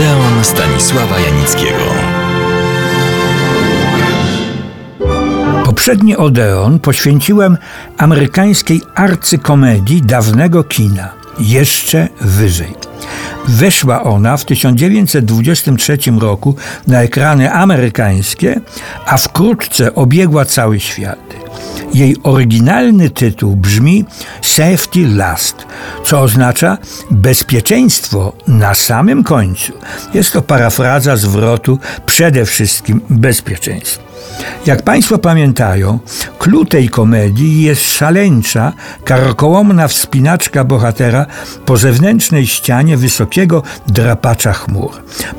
Odeon Stanisława Janickiego. Poprzedni Odeon poświęciłem amerykańskiej arcykomedii dawnego kina. Jeszcze wyżej. Weszła ona w 1923 roku na ekrany amerykańskie, a wkrótce obiegła cały świat. Jej oryginalny tytuł brzmi Safety Last, co oznacza bezpieczeństwo na samym końcu. Jest to parafraza zwrotu przede wszystkim bezpieczeństwo. Jak Państwo pamiętają, klucz tej komedii jest szaleńcza, karkołomna wspinaczka bohatera po zewnętrznej ścianie wysokiego drapacza chmur.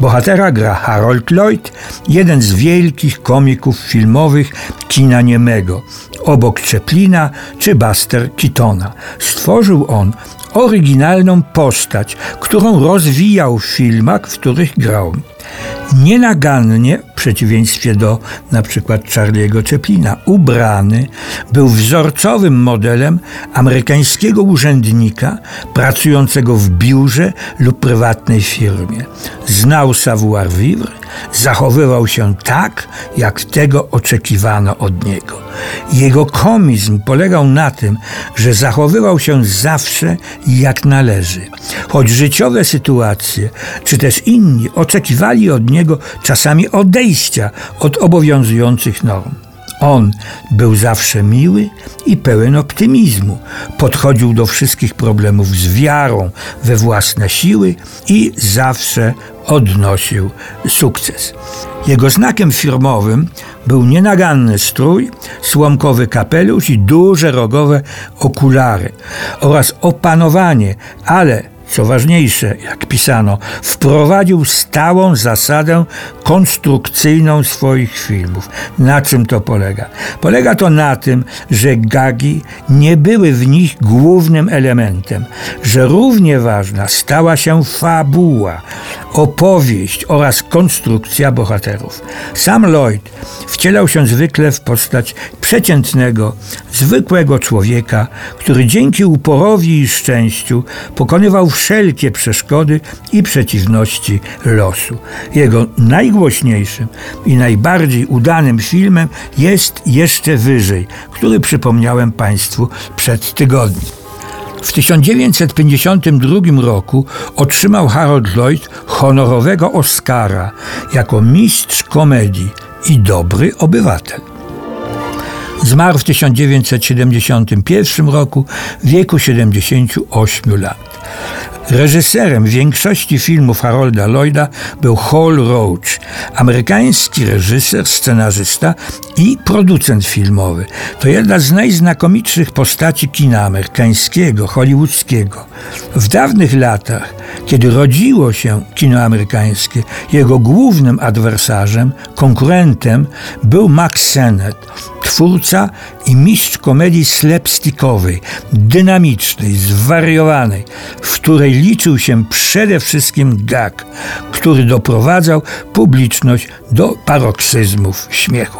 Bohatera gra Harold Lloyd, jeden z wielkich komików filmowych kina niemego, obok Chaplina czy Buster Keatona. Stworzył on oryginalną postać, którą rozwijał w filmach, w których grał. Nienagannie, w przeciwieństwie do na przykład Charlie'ego Chaplina, ubrany, był wzorcowym modelem amerykańskiego urzędnika pracującego w biurze lub prywatnej firmie. Znał savoir-vivre, zachowywał się tak, jak tego oczekiwano od niego. Jego komizm polegał na tym, że zachowywał się zawsze jak należy. Choć życiowe sytuacje, czy też inni oczekiwali od niego czasami odejścia od obowiązujących norm. On był zawsze miły i pełen optymizmu. Podchodził do wszystkich problemów z wiarą we własne siły i zawsze odnosił sukces. Jego znakiem firmowym był nienaganny strój, słomkowy kapelusz i duże rogowe okulary oraz opanowanie, ale co ważniejsze, jak pisano, wprowadził stałą zasadę konstrukcyjną swoich filmów. Na czym to polega? Polega to na tym, że gagi nie były w nich głównym elementem, że równie ważna stała się fabuła, opowieść oraz konstrukcja bohaterów. Sam Lloyd wcielał się zwykle w postać przeciętnego, zwykłego człowieka, który dzięki uporowi i szczęściu pokonywał wszelkie przeszkody i przeciwności losu. Jego najgłośniejszym i najbardziej udanym filmem jest Jeszcze Wyżej, który przypomniałem Państwu przed tygodniem. W 1952 roku otrzymał Harold Lloyd honorowego Oscara jako mistrz komedii i dobry obywatel. Zmarł w 1971 roku w wieku 78 lat. Reżyserem większości filmów Harolda Lloyda był Hall Roach, amerykański reżyser, scenarzysta i producent filmowy. To jedna z najznakomitszych postaci kina amerykańskiego, hollywoodzkiego. W dawnych latach, kiedy rodziło się kino amerykańskie, jego głównym adwersarzem, konkurentem był Max Sennett, twórca i mistrz komedii slapstickowej, dynamicznej, zwariowanej, w której liczył się przede wszystkim gag, który doprowadzał publiczność do paroksyzmów śmiechu.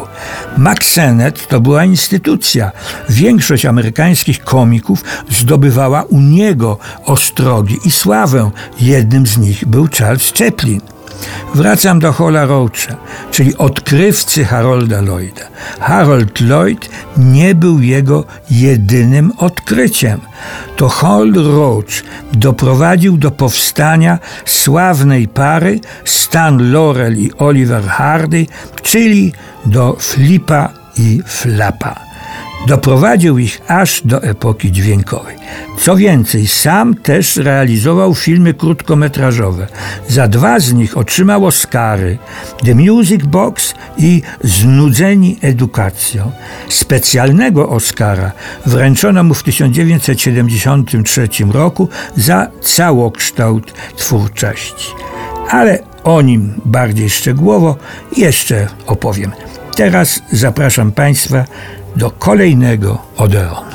Max Sennett to była instytucja. Większość amerykańskich komików zdobywała u niego ostrogi i sławę. Jednym z nich był Charles Chaplin. Wracam do Hola Roacha, czyli odkrywcy Harolda Lloyda. Harold Lloyd nie był jego jedynym odkryciem. To Hall Roach doprowadził do powstania sławnej pary Stan Laurel i Oliver Hardy, czyli do Flipa i Flapa. Doprowadził ich aż do epoki dźwiękowej. Co więcej, sam też realizował filmy krótkometrażowe. Za dwa z nich otrzymał Oscary The Music Box i Znudzeni edukacją. Specjalnego Oscara wręczono mu w 1973 roku za całokształt twórczości. Ale o nim bardziej szczegółowo jeszcze opowiem. Teraz zapraszam Państwa do kolejnego Odeonu.